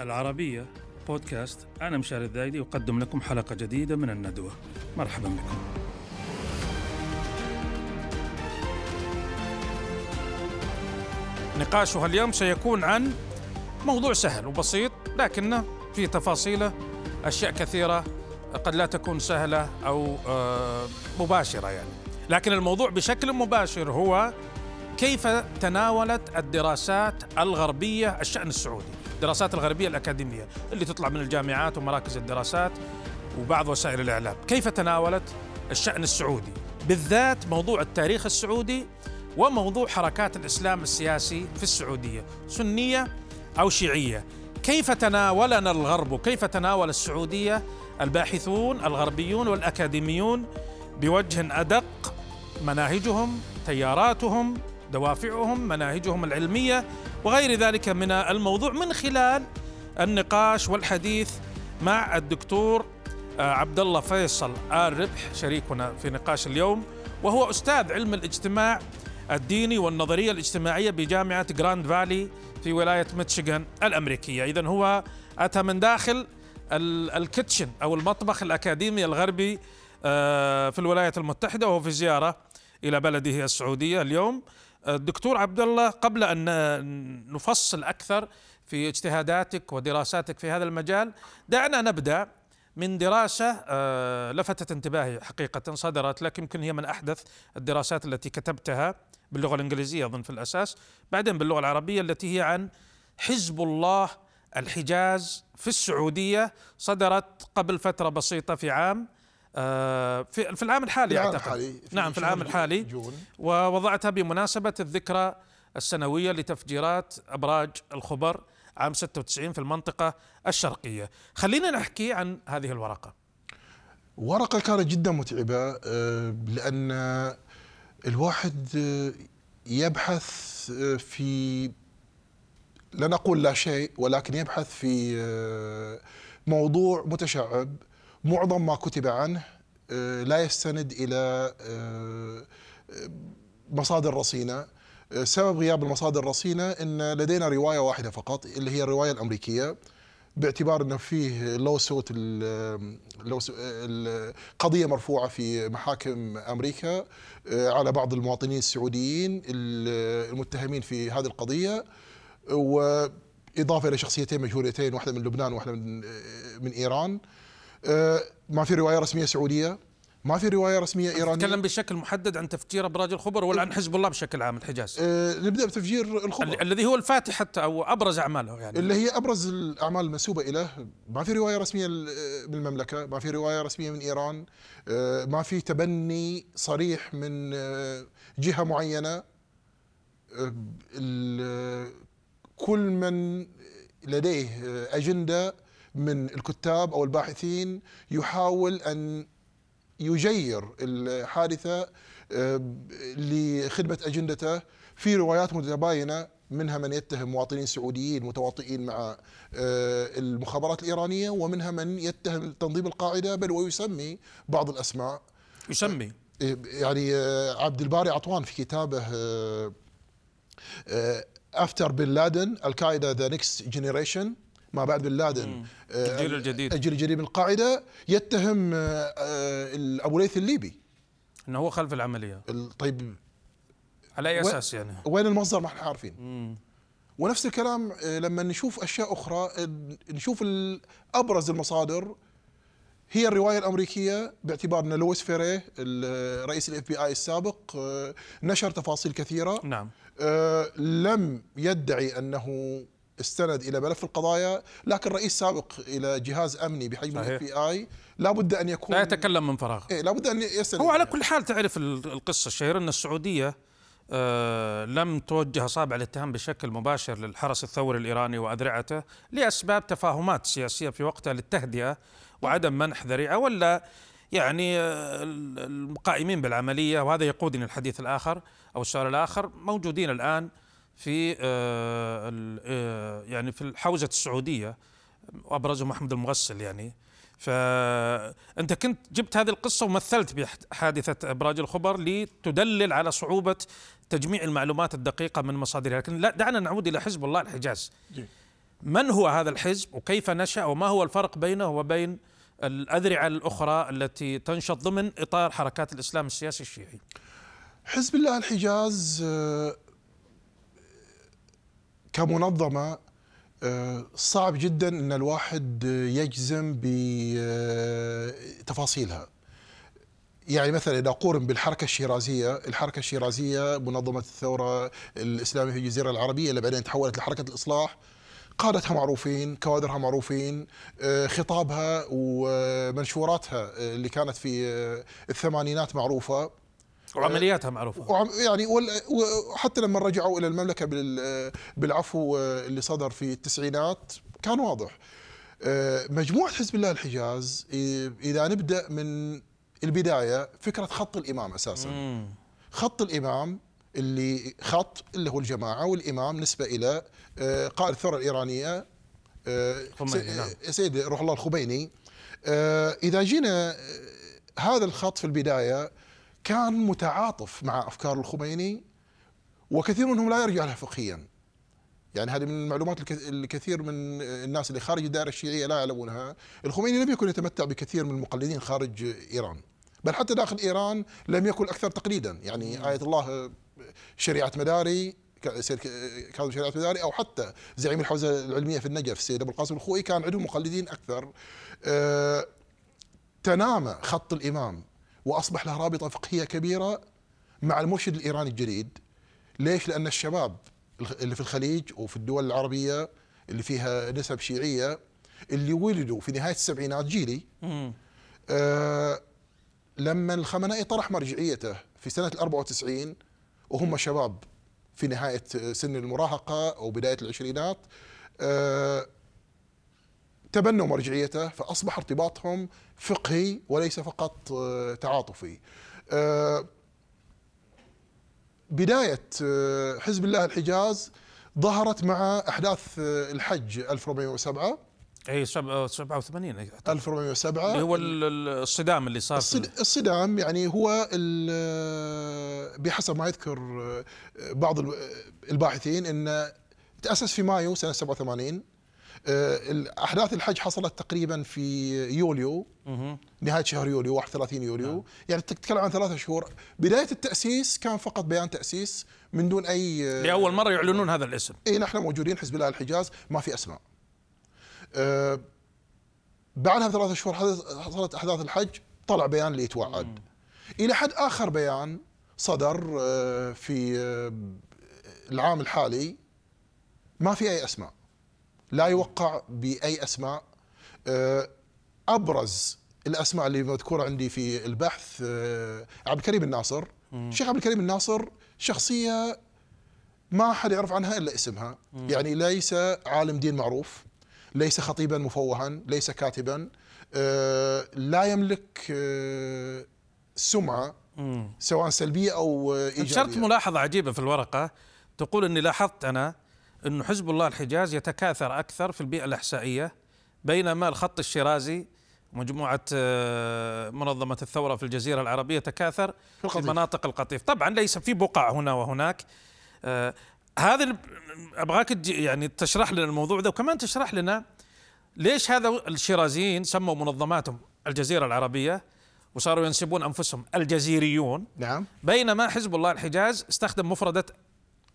العربية بودكاست. أنا مشاري الذايدي أقدم لكم حلقة جديدة من الندوة. مرحبا بكم. نقاشها اليوم سيكون عن موضوع سهل وبسيط لكنه في تفاصيله. أشياء كثيرة قد لا تكون سهلة أو آه، مباشرة يعني. لكن الموضوع بشكل مباشر هو كيف تناولت الدراسات الغربية الشأن السعودي؟ الدراسات الغربية الأكاديمية اللي تطلع من الجامعات ومراكز الدراسات وبعض وسائل الإعلام. كيف تناولت الشأن السعودي؟ بالذات موضوع التاريخ السعودي وموضوع حركات الإسلام السياسي في السعودية سنية أو شيعية. كيف تناولنا الغرب وكيف تناول السعودية؟ الباحثون الغربيون والأكاديميون بوجه أدق مناهجهم تياراتهم دوافعهم مناهجهم العلمية وغير ذلك من الموضوع من خلال النقاش والحديث مع الدكتور آه، عبد الله فيصل آل ربح شريكنا في نقاش اليوم وهو أستاذ علم الاجتماع الديني والنظرية الاجتماعية بجامعة جراند فالي في ولاية ميتشيغان الأمريكية، اذا هو أتى من داخل الكيتشن أو المطبخ الأكاديمي الغربي آه، في الولايات المتحدة وهو في زيارة إلى بلده السعودية اليوم. الدكتور عبد الله قبل أن نفصل أكثر في اجتهاداتك ودراساتك في هذا المجال دعنا نبدأ من دراسة آه، لفتت انتباهي حقيقة صدرت لك يمكن هي من أحدث الدراسات التي كتبتها باللغة الإنجليزية أظن في الأساس بعدين باللغة العربية التي هي عن حزب الله الحجاز في السعودية صدرت قبل فترة بسيطة في عام في في العام الحالي في أعتقد. الحالي. في نعم في العام الحالي. جون. ووضعتها بمناسبة الذكرى السنوية لتفجيرات أبراج الخبر عام 96 في المنطقة الشرقية. خلينا نحكي عن هذه الورقة. ورقة كانت جدا متعبة آه، لأن الواحد آه، يبحث آه، في لا نقول لا شيء ولكن يبحث في آه، موضوع متشعب. معظم ما كتب عنه آه، لا يستند إلى آه، مصادر رصينة. آه، سبب غياب المصادر الرصينة أن لدينا رواية واحدة فقط اللي هي الرواية الأمريكية باعتبار انه فيه لو لو القضية مرفوعة في محاكم أمريكا آه، على بعض المواطنين السعوديين ال- المتهمين في هذه القضية واضافه إلى شخصيتين مجهولتين واحدة من لبنان وواحدة من آه، من إيران. آه، ما في رواية رسمية سعودية ما في رواية رسمية إيرانية. نتكلم بشكل محدد عن تفجير أبراج الخبر ولا عن حزب الله بشكل عام الحجاز؟ آه، نبدأ بتفجير الخبر. ال- الذي هو الفاتح حتى أو أبرز أعماله يعني. اللي هي أبرز الأعمال المنسوبة له ما في رواية رسمية من المملكه ما في رواية رسمية من إيران آه، ما في تبني صريح من آه، جهة معينة. آه، ال- كل من لديه آه، أجندة من الكتاب أو الباحثين يحاول أن يجير الحادثة آه، لخدمة أجندته في روايات متباينة منها من يتهم مواطنين سعوديين متواطئين مع آه، المخابرات الإيرانية ومنها من يتهم تنظيم القاعدة بل ويسمي بعض الأسماء. يسمي؟ إيه، يعني آه، عبد الباري عطوان في كتابه After بن لادن القاعدة the next generation ما بعد بن لادن آه، الجيل الجديد. الجيل الجديد من القاعده يتهم آه، آه، أبو ليث الليبي. أنه هو خلف العملية. ال- طيب على أي و- أساس يعني؟ وين المصدر ما إحنا عارفين. مم. ونفس الكلام لما نشوف أشياء أخرى نشوف أبرز المصادر هي الرواية الأمريكية باعتبار إن لويس فيري رئيس ال FBI السابق نشر تفاصيل كثيرة. نعم. لم يدعي أنه استند إلى ملف القضايا لكن رئيس سابق إلى جهاز أمني بحجم. ال FBI لابد أن يكون لا يتكلم من فراغ إيه لابد أن يستند هو على. كل حال تعرف ال- القصة الشهيرة أن السعودية آه، لم توجه أصابع الاتهام بشكل مباشر للحرس الثوري الإيراني وأذرعته لأسباب تفاهمات سياسية في وقتها للتهدئة وعدم منح ذريعة ولا يعني آه، ال- المقائمين بالعملية وهذا يقودني الحديث الآخر أو السؤال الآخر موجودين الآن في آه، ال- آه، يعني في الحوزة السعودية وأبرزهم أحمد المغسل يعني. فأنت كنت جبت هذه القصة ومثلت بحادثة إبراج الخبر لتدلل على صعوبة تجميع المعلومات الدقيقة من مصادرها. لكن لا دعنا نعود إلى حزب الله الحجاز. من هو هذا الحزب وكيف نشأ وما هو الفرق بينه وبين الأذرعة الأخرى التي تنشط ضمن إطار حركات الإسلام السياسي الشيعي؟ حزب الله الحجاز آه، كمنظمة آه، صعب جدا إن الواحد يجزم بتفاصيلها يعني مثلا إذا اقارن بالحركة الشيرازية، الحركة الشيرازية منظمة الثورة الإسلامية في الجزيرة العربية اللي بعدين تحولت لحركة الإصلاح قادتها معروفين، كوادرها معروفين، آه، خطابها ومنشوراتها اللي كانت في الثمانينات معروفة. وعملياتها معروفة وعم يعني وحتى لما رجعوا إلى المملكة بالعفو اللي صدر في التسعينات كان واضح آه، مجموعة حزب الله الحجاز إذا نبدأ من البداية فكرة خط الإمام أساسا مم. خط الإمام اللي خط اللي هو الجماعة والإمام نسبة إلى آه، قائد الثورة الإيرانية آه، نعم. سيد روح الله الخميني إذا جينا هذا الخط في البداية كان متعاطف مع أفكار الخميني وكثير منهم لا يرجع لها فقهيا. يعني هذه من المعلومات الكثير من الناس اللي خارج الدائرة الشيعية لا يعلمونها. الخميني لم يكن يتمتع بكثير من المقلدين خارج إيران بل حتى داخل إيران لم يكن أكثر تقليدا. يعني آية الله شريعة مداري سيد كاظم شريعة مداري أو حتى زعيم الحوزة العلمية في النجف السيد أبو القاسم الخوئي كان عندهم مقلدين أكثر. أه تنامى خط الإمام. وأصبح له رابطة فقهية كبيرة مع المرشد الإيراني الجديد ليش؟ لأن الشباب اللي في الخليج وفي الدول العربية اللي فيها نسب شيعية اللي ولدوا في نهاية السبعينات جيلي آه لما الخمنائي طرح مرجعيته في سنة ال 94 وهم شباب في نهاية سن المراهقة أو بداية العشرينات آه تبنوا مرجعيته فأصبح ارتباطهم فقهي وليس فقط آه، تعاطفي. آه، بداية آه، حزب الله الحجاز ظهرت مع أحداث الحج 1407 أي 87 1407 اللي هو الصدام اللي صار الصدام يعني هو بحسب ما يذكر بعض الباحثين انه تأسس في مايو سنة 87 آه، أحداث الحج حصلت تقريبا في يوليو نهاية شهر يوليو 31 يوليو. نعم. يعني تتكلم عن ثلاثة شهور. بداية التأسيس كان فقط بيان تأسيس من دون أي آه، لأول مرة يعلنون هذا الاسم. إي نحن موجودين حزب الله الحجاز ما في أسماء. أه بعدها بثلاثة شهور حصلت أحداث الحج طلع بيان ليتوعد إلى حد آخر بيان صدر آه، في العام الحالي ما في أي أسماء. لا يوقع بأي أسماء. آه، أبرز الأسماء اللي مذكورة عندي في البحث آه، عبد الكريم الناصر. الشيخ عبد الكريم الناصر شخصية ما حد يعرف عنها إلا اسمها. يعني ليس عالم دين معروف ليس خطيبا مفوها ليس كاتبا آه، لا يملك سمعة سواء سلبية أو إيجابية. نشرت ملاحظة عجيبة في الورقة. تقول إني لاحظت أنا إنه حزب الله الحجاز يتكاثر أكثر في البيئة الاحسائيه بينما الخط الشيرازي مجموعة آه، منظمة الثورة في الجزيرة العربية تكاثر في, في مناطق القطيف. طبعا ليس في بقع هنا وهناك. آه، هذا أبغاك يعني تشرح لنا الموضوع ده وكمان تشرح لنا ليش هذا الشيرازيين سموا منظماتهم الجزيرة العربية وصاروا ينسبون أنفسهم الجزيريون. نعم. بينما حزب الله الحجاز استخدم مفردة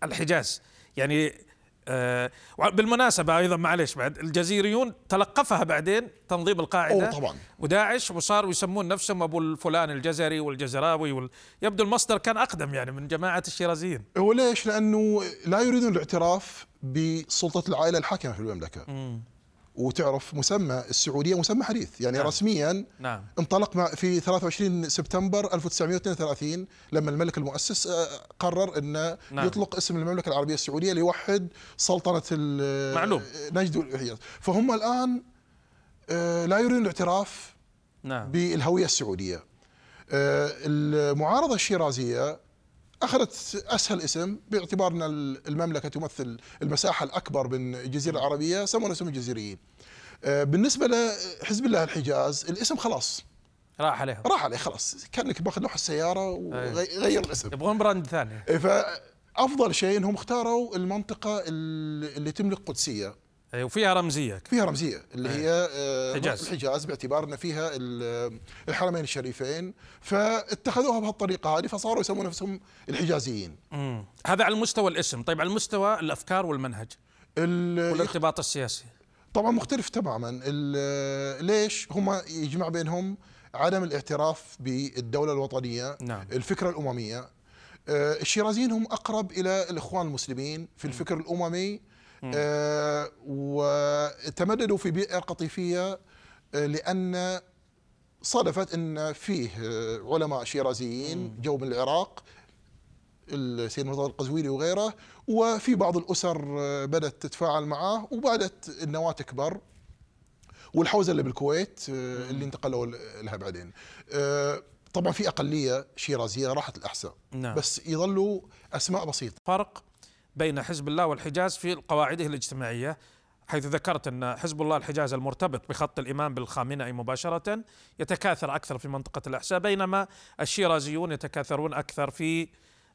الحجاز. يعني آه بالمناسبة أيضا معلش بعد الجزيريون تلقفها بعدين تنظيم القاعدة أوه طبعا وداعش وصاروا يسمون نفسهم أبو الفلان الجزري والجزراوي وال... يبدو المصدر كان أقدم يعني من جماعة الشيرازيين هو ليش؟ لأنه لا يريدون الاعتراف بسلطة العائلة الحاكمة في المملكة م. وتعرف مسمى السعودية مسمى حديث يعني نعم. رسميا نعم. انطلق في 23 سبتمبر 1932 لما الملك المؤسس آه، قرر إنه نعم. يطلق اسم المملكة العربية السعودية ليوحد سلطنة معلوم نجد والحجاز فهم الآن آه، لا يريدون الاعتراف نعم. بالهوية السعودية آه، المعارضة الشيرازية أخذت أسهل اسم باعتبار ان المملكة تمثل المساحة الأكبر من الجزيرة العربية سمونا اسم الجزيريين. آه، بالنسبة لحزب الله الحجاز الاسم خلاص. راح عليه. راح عليه خلاص. كأنك بأخذ لوحة السياره وغير الاسم. يبغون براند ثاني. فافضل شيء إنهم اختاروا المنطقة اللي تملك قدسية. وفيها رمزية. فيها رمزية اللي أي. هي آه، حجاز. الحجاز باعتبار إن فيها ال- الحرمين الشريفين. فاتخذوها بهالطريقة هذه فصاروا يسمون نفسهم الحجازيين. مم. هذا على المستوى الاسم. طيب على المستوى الأفكار والمنهج ال- والارتباط السياسي. طبعا مختلف تماما. ليش هم يجمع بينهم عدم الاعتراف بالدولة الوطنية نعم. الفكرة الأممية؟ آه، الشيرازيين هم أقرب إلى الإخوان المسلمين في الفكر الأممي. آه، وتمددوا في بيئة قطيفية آه، لأن صادفت إن فيه آه، علماء شيرازيين جو من العراق السيد مرتضى القزويني وغيره وفي بعض الأسر آه، بدأت تتفاعل معه وبدات النواة تكبر والحوزة اللي بالكويت اللي انتقلوا لها بعدين. طبعا في أقلية شيرازية راحت الأحساء نعم. بس يظلوا أسماء بسيطة. فرق؟ بين حزب الله والحجاز في قواعده الاجتماعية حيث ذكرت أن حزب الله الحجاز المرتبط بخط الإمام بالخامنئي مباشرة يتكاثر أكثر في منطقة الاحساء بينما الشيرازيون يتكاثرون أكثر في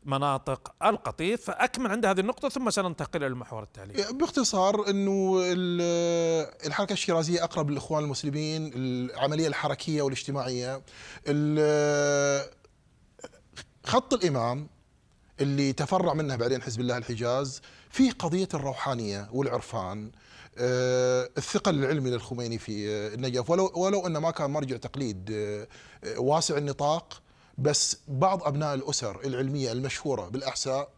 مناطق القطيف فأكمل عند هذه النقطة ثم سننتقل إلى المحور التالي. باختصار أنه ال- الحركة الشيرازية أقرب للإخوان المسلمين العملية الحركية والاجتماعية ال- خط الإمام اللي تفرع منه بعدين حزب الله الحجاز فيه قضية الروحانية والعرفان آه، الثقل العلمي للخميني في آه، النجف. ولو ولو انه ما كان مرجع تقليد آه، واسع النطاق بس بعض أبناء الأسر العلمية المشهورة بالأحساء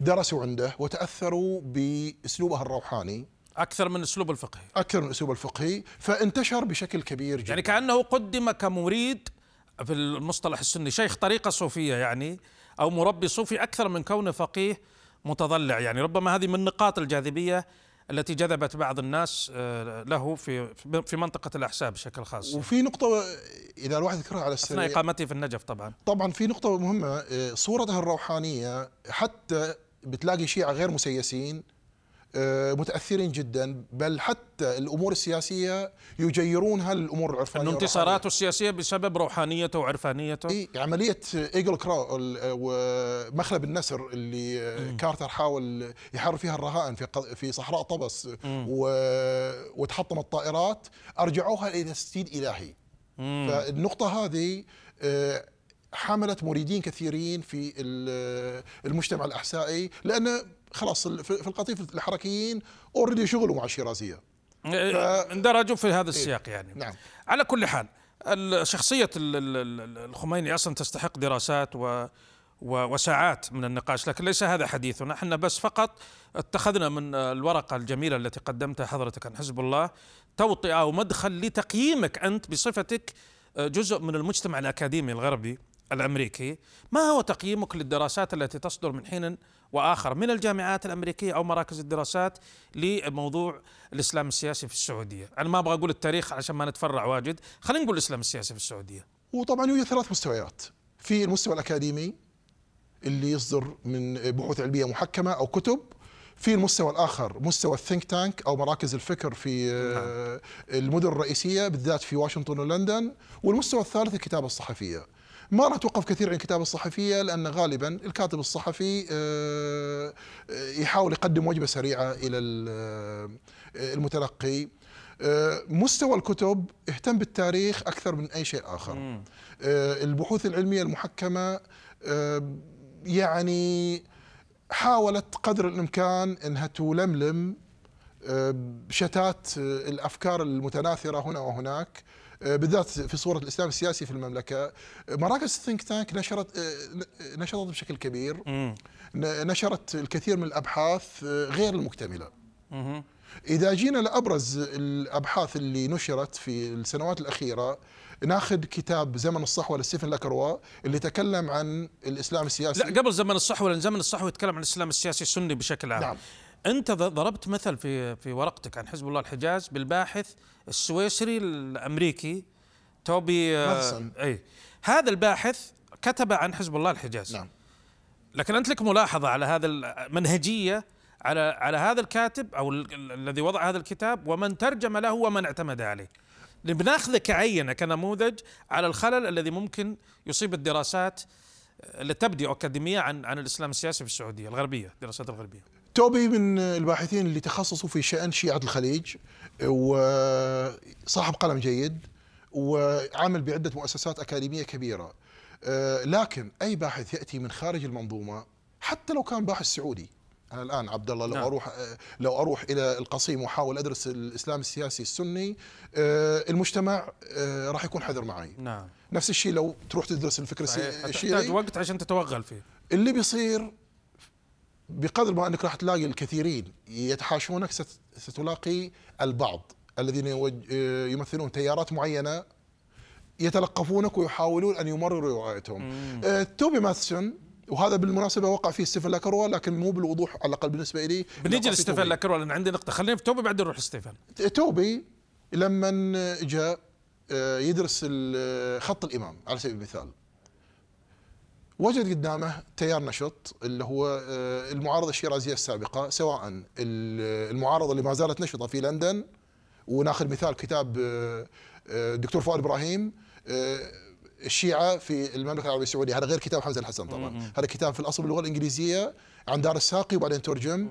درسوا عنده وتأثروا بأسلوبه الروحاني. أكثر من أسلوب الفقهي. أكثر من الاسلوب الفقهي فانتشر بشكل كبير جدا. يعني كأنه قدم كمريد في المصطلح السني شيخ طريقة صوفية يعني أو مربي صوفي أكثر من كونه فقيه متضلع. يعني ربما هذه من نقاط الجاذبية التي جذبت بعض الناس آه، له في في منطقة الاحساء بشكل خاص. وفي نقطة إذا الواحد يذكرها على أثناء السريع. اقامته في النجف طبعا. طبعا في نقطة مهمة آه، صورته الروحانية حتى بتلاقي شيعة غير مسيسين آه، متأثرين جدا بل حتى الأمور السياسية يجيرونها إنه والروحانية. انتصاراته السياسية بسبب روحانيته وعرفانيته؟ إي عملية Eagle Claw ال- ومخلب النسر اللي كارتر حاول يحرر فيها الرهائن في في صحراء طبس و- وتحطم الطائرات أرجعوها إلى تسديد الهي فالنقطة هذه آه، حملت مريدين كثيرين في ال- المجتمع الأحسائي لأن خلاص في القطيف الحركيين اوريدي شغلوا مع الشيرازية. آه، اندرجوا في هذا السياق يعني. نعم. على كل حال ال- الخميني أصلا تستحق دراسات و و- وساعات من النقاش لكن ليس هذا حديثنا إحنا بس فقط اتخذنا من الورقة الجميلة التي قدمتها حضرتك عن حزب الله توطئة ومدخل لتقييمك أنت بصفتك جزء من المجتمع الأكاديمي الغربي. الأمريكي ما هو تقييمك للدراسات التي تصدر من حين وآخر من الجامعات الأمريكية أو مراكز الدراسات لموضوع الإسلام السياسي في السعودية؟ أنا ما أبغى أقول التاريخ عشان ما نتفرع واجد خلينا نقول الإسلام السياسي في السعودية. وطبعا يوجد ثلاث مستويات. في المستوى الأكاديمي اللي يصدر من بحوث علمية محكمة أو كتب في المستوى الآخر مستوى الثينك تانك أو مراكز الفكر في آه، المدن الرئيسية بالذات في واشنطن ولندن والمستوى الثالث الكتابة الصحفية. ما راح توقف كثير عن الكتابة الصحفية لأن غالبا الكاتب الصحفي آه، آه، يحاول يقدم وجبة سريعة إلى ال- آه، المتلقي. مستوى الكتب اهتم بالتاريخ أكثر من أي شيء آخر. البحوث العلمية المحكمة يعني حاولت قدر الإمكان إنها تلملم شتات الأفكار المتناثرة هنا وهناك. بالذات في صورة الإسلام السياسي في المملكة. آه، مراكز الثينك تانك نشرت آه، نشرت بشكل كبير. نشرت الكثير من الأبحاث آه، غير المكتملة. إذا جينا لأبرز الأبحاث اللي نشرت في السنوات الأخيرة ناخذ كتاب زمن الصحوة لستيفن لاكروا اللي تكلم عن الإسلام السياسي. لا قبل زمن الصحوة لأن زمن الصحوة يتكلم عن الإسلام السياسي السني بشكل عام. نعم. أنت ض- ضربت مثل في في ورقتك عن حزب الله الحجاز بالباحث السويسري الأمريكي توبي آه،. أي هذا الباحث كتب عن حزب الله الحجاز نعم لكن أنت لك ملاحظة على هذا المنهجيه على على هذا الكاتب أو ال- ال- الذي وضع هذا الكتاب ومن ترجم له ومن اعتمد عليه. بناخذه كعينة كنموذج على الخلل الذي ممكن يصيب الدراسات التي تبدو أكاديمية عن عن الإسلام السياسي في السعودية الغربية، الدراسات الغربية. توبي من الباحثين اللي تخصصوا في شأن شيعة الخليج وصاحب قلم جيد وعامل بعدة مؤسسات أكاديمية كبيرة. آه، لكن أي باحث يأتي من خارج المنظومة حتى لو كان باحث سعودي أنا الآن عبد الله لو نعم. أروح لو أروح إلى القصيم وأحاول أدرس الإسلام السياسي السني آه، المجتمع آه، راح يكون حذر معي. نعم. نفس الشيء لو تروح تدرس الفكر صحيح. تحتاج الشيعي وقت عشان تتوغل فيه. اللي بيصير بقدر ما أنك راح تلاقي الكثيرين يتحاشونك ست- ستلاقي البعض الذين يمثلون تيارات معينة يتلقفونك ويحاولون أن يمرروا روايتهم. آه، توبي ماثسون وهذا بالمناسبة وقع فيه ستيفن لاكروا لكن مو بالوضوح على الأقل بالنسبة لي بنيجي فيه لستيفن. لاكروا لأن عندي نقطة خلينا في توبي بعدين نروح لستيفن توبي لما جاء آه، يدرس خط الإمام على سبيل المثال وجد قدامه تيار نشط اللي هو آه، المعارضة الشيرازية السابقة سواء ال- المعارضة اللي ما زالت نشطة في لندن وناخذ مثال كتاب آه، آه، الدكتور فؤاد إبراهيم آه، الشيعة في المملكة العربية السعودية. هذا غير كتاب حمزة الحسن طبعا. هذا كتاب في الأصل باللغة الإنجليزية عن دار الساقي وبعدين ترجم.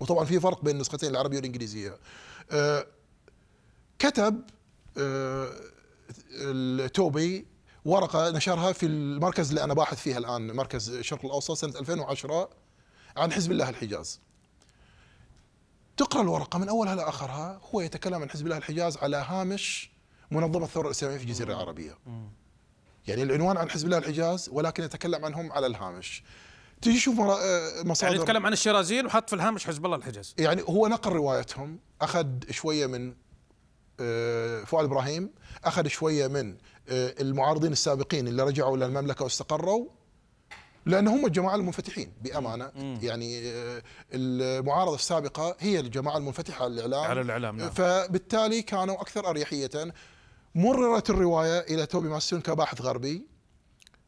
وطبعا في فرق بين النسختين العربية والإنجليزية. آه، كتب آه، التوبي ورقة نشرها في المركز اللي أنا باحث فيها الآن مركز الشرق الأوسط سنة 2010 عن حزب الله الحجاز. تقرأ الورقة من أولها لاخرها هو يتكلم عن حزب الله الحجاز على هامش منظمة الثورة الإسلامية في الجزيرة العربية. يعني العنوان عن حزب الله الحجاز ولكن يتكلم عنهم على الهامش. تجي تشوف آه، مصادر يعني يتكلم عن الشيرازيين وحط في الهامش حزب الله الحجاز يعني هو نقل روايتهم أخذ شوية من آه، فؤاد إبراهيم أخذ شوية من المعارضين السابقين اللي رجعوا للمملكه واستقروا لأن هم الجماعة المنفتحين بأمانة. يعني آه، المعارضة السابقة هي الجماعة المنفتحة على الإعلام. على الإعلام، نعم. فبالتالي كانوا أكثر أريحية. مررت الرواية إلى توبي ماسون كباحث غربي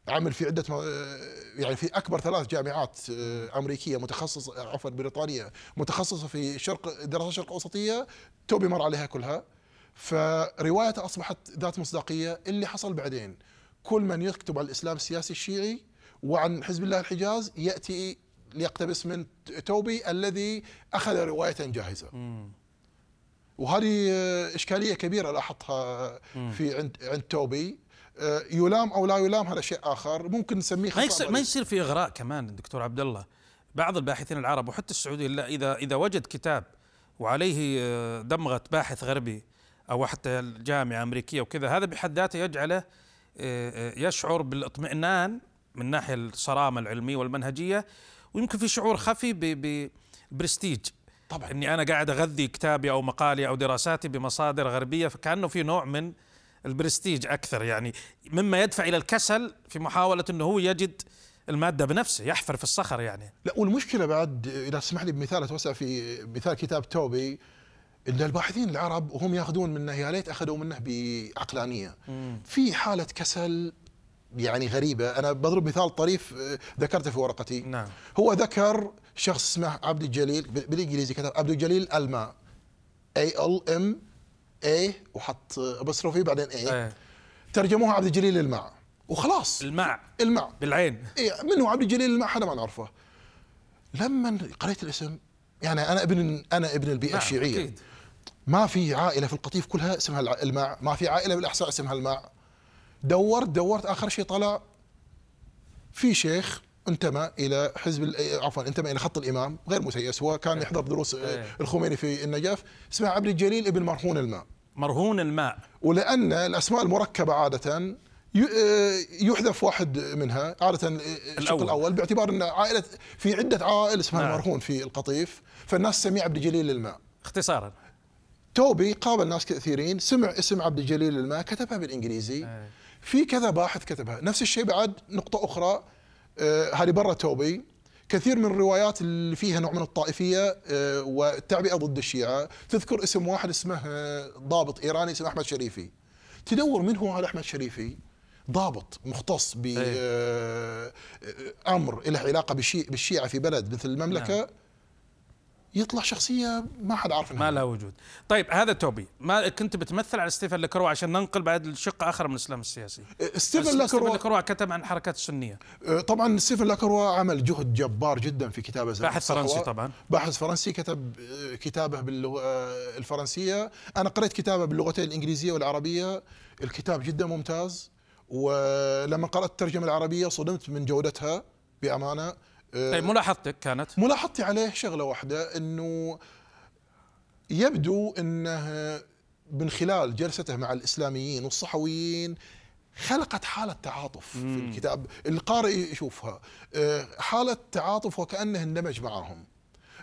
عمل في عدة م- يعني في أكبر ثلاث جامعات آه، أمريكية متخصصة عفوا بريطانية متخصصة في شرق دراسات الشرق الاوسطيه توبي مر عليها كلها. فروايته أصبحت ذات مصداقية اللي حصل بعدين. كل من يكتب عن الإسلام السياسي الشيعي وعن حزب الله الحجاز يأتي ليقتبس من توبي الذي أخذ رواية جاهزة. وهذه إشكالية كبيرة لاحظتها في عند عند توبي. آه، يلام أو لا يلام هذا شيء آخر. ممكن نسميه ما يصير ما. يصير في إغراء كمان دكتور عبد الله بعض الباحثين العرب وحتى السعوديين لا اذا إذا وجد كتاب وعليه آه، دمغة باحث غربي أو حتى الجامعة امريكيه وكذا هذا بحد ذاته يجعله آه، آه، يشعر بالاطمئنان من ناحية الصرامة العلمية والمنهجية ويمكن في شعور خفي ببرستيج طبعا. إني أنا قاعد أغذي كتابي أو مقالي أو دراساتي بمصادر غربية فكأنه في نوع من البرستيج أكثر. يعني مما يدفع إلى الكسل في محاولة إنه هو يجد المادة بنفسه يحفر في الصخر يعني. لا والمشكلة بعد إذا تسمح لي بمثال أتوسع في مثال كتاب توبي. إن الباحثين العرب وهم ياخذون منه يا ليت أخذوا منه بعقلانية. في حالة كسل يعني غريبة. أنا بضرب مثال طريف آه، ذكرته في ورقتي. نعم. هو ذكر شخص اسمه عبد الجليل بالإنجليزي كتب عبد الجليل الماء A L M A وحط apostrophe بعدين A. ترجموها عبد الجليل الماء وخلاص. الماء الماء بالعين. إيه من هو؟ عبد الجليل الماء حدا ما نعرفه. لما قريت الاسم يعني أنا ابن أنا ابن البيئة نعم، الشيعية. أكيد. ما في عائلة في القطيف كلها اسمها الماء ما في عائلة بالاحساء اسمها الماء دورت دورت. آخر شيء طلع في شيخ انتمى إلى حزب إيه، عفوا انتمى إلى خط الإمام غير مسيس. هو كان يحضر دروس إيه. الخميني في النجف اسمه عبد الجليل ابن مرهون الماء مرهون الماء ولأن الأسماء المركبة عادة يحذف واحد منها عادة الشق الأول. الأول باعتبار إن عائلة في عدة عوائل اسمها نعم. مرهون في القطيف. فالناس تسميه عبد الجليل الماء اختصارا. توبي قابل ناس كثيرين. سمع اسم عبد الجليل الماء كتبها بالإنجليزي. أي. في كذا باحث كتبها. نفس الشيء بعد نقطة أخرى آه، هذه برا توبي. كثير من الروايات اللي فيها نوع من الطائفية آه، والتعبئة ضد الشيعة. تذكر اسم واحد اسمه آه، ضابط إيراني اسمه أحمد شريفي. تدور من هو هذا أحمد شريفي؟ ضابط مختص. بامر له علاقة بالشي- بالشيعة في بلد مثل المملكة. نعم. يطلع شخصية ما حد عارف ما لها وجود. طيب هذا توبي ما كنت بتمثل على ستيفن لكرو عشان ننقل بعد الشق آخر من الإسلام السياسي؟ ستيفن لاكروا لاكروا كتب عن الحركات السنية. طبعا ستيفن لاكروا عمل جهد جبار جدا في كتابة باحث فرنسي طبعا. باحث فرنسي كتب كتابه باللغة الفرنسية. أنا قرأت كتابه باللغتين الإنجليزية والعربية. الكتاب جدا ممتاز. ولما قرأت الترجمة العربية صدمت من جودتها بأمانة. طيب ملاحظتك كانت؟ ملاحظتي عليه شغلة واحدة إنه يبدو إنه من خلال جلسته مع الإسلاميين والصحويين خلقت حالة تعاطف مم. في الكتاب. القارئ يشوفها. آه، حالة تعاطف وكأنه اندمج معهم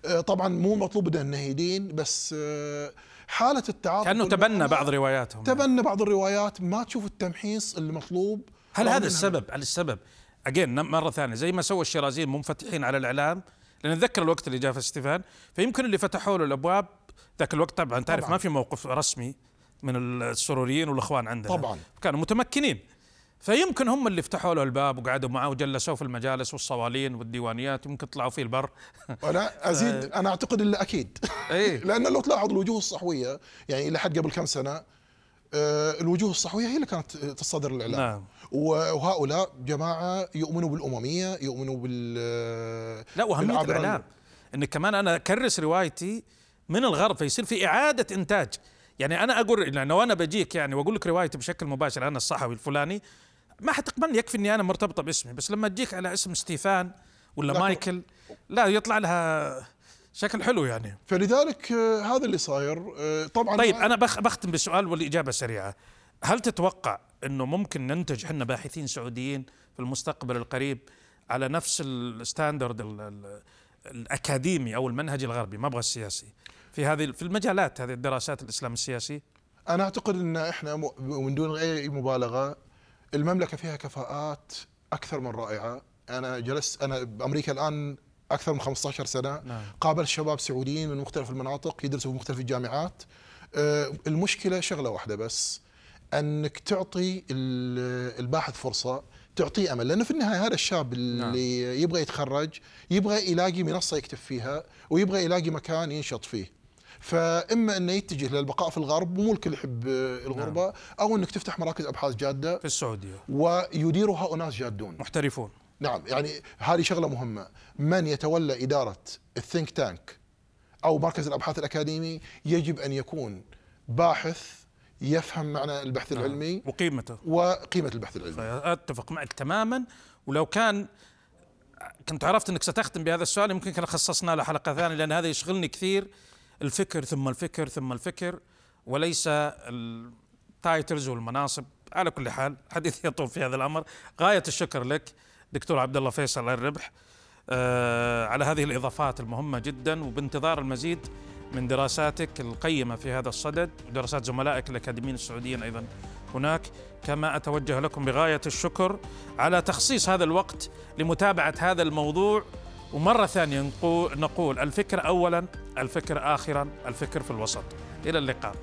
آه، طبعا مو مطلوب إنه يدين بس آه، حالة التعاطف كأنه تبنى بعض رواياتهم. تبنى بعض الروايات ما تشوف التمحيص المطلوب. هل هذا السبب هل السبب اجين مرة ثانية. زي ما سوى الشيرازيين منفتحين على الإعلام لأن نتذكر الوقت اللي جاء في ستيفان. فيمكن اللي فتحوا له الابواب ذاك الوقت طبعا تعرف طبعًا. ما في موقف رسمي من السروريين والإخوان عندنا. طبعا. كانوا متمكنين. فيمكن هم اللي فتحوا له الباب وقعدوا معه وجلسوه في المجالس والصوالين والديوانيات. يمكن طلعوا فيه البر. أنا أزيد أنا أعتقد انه أكيد. إيه. لأن لو تلاحظ الوجوه الصحوية يعني لحد قبل كم سنة آه، الوجوه الصحوية هي اللي كانت تصدر الإعلام. نعم. وهؤلاء جماعة يؤمنوا بالأممية يؤمنوا بال لا واهميه الإعلام. إن كمان أنا أكرس روايتي من الغرب فيصير في إعادة إنتاج. يعني أنا أقول لو أنا بجيك يعني وأقول لك روايتي بشكل مباشر أنا الصحفي الفلاني ما حتقبلني يكفي إني أنا مرتبطة باسمي بس لما تجيك على اسم ستيفان ولا مايكل لا يطلع لها شكل حلو يعني. فلذلك آه، هذا اللي صاير. آه، طبعا طيب أنا بختم بالسؤال والإجابة سريعة. هل تتوقع إنه ممكن ننتج إحنا باحثين سعوديين في المستقبل القريب على نفس الستاندرد الأكاديمي أو المنهج الغربي ما أبغى السياسي. في هذه في المجالات هذه الدراسات الإسلام السياسي. أنا أعتقد إن إحنا من دون أي مبالغة المملكة فيها كفاءات أكثر من رائعة. أنا جلست أنا بأمريكا الآن أكثر من 15 سنة. نعم. قابلت شباب سعوديين من مختلف المناطق يدرسوا في مختلف الجامعات. آه، المشكلة شغلة واحدة بس. أنك تعطي الباحث فرصة تعطيه أمل. لأنه في النهاية هذا الشاب اللي نعم. يبغى يتخرج يبغى يلاقي منصة يكتب فيها ويبغى يلاقي مكان ينشط فيه. فإما أنه يتجه للبقاء في الغرب مو الكل يحب الغربة نعم. أو أنك تفتح مراكز أبحاث جادة في السعودية. ويديرها أناس جادون. محترفون. نعم يعني هذه شغلة مهمة. من يتولى إدارة الثينك تانك أو مركز الأبحاث الأكاديمي يجب أن يكون باحث يفهم معنى البحث نعم. العلمي وقيمته. وقيمة البحث العلمي. أتفق معك تماما. ولو كان كنت عرفت إنك ستختم بهذا السؤال يمكن كان خصصنا له حلقه ثانية لأن هذا يشغلني كثير. الفكر ثم الفكر ثم الفكر وليس التايتلز والمناصب. على كل حال حديث يطول في هذا الأمر. غاية الشكر لك دكتور عبد الله فيصل الربح آه على هذه الإضافات المهمة جدا وبانتظار المزيد من دراساتك القيمة في هذا الصدد. ودراسات زملائك الأكاديميين السعوديين أيضا هناك. كما أتوجه لكم بغاية الشكر على تخصيص هذا الوقت لمتابعة هذا الموضوع. ومرة ثانية نقول الفكر أولا الفكر آخرا الفكر في الوسط. إلى اللقاء.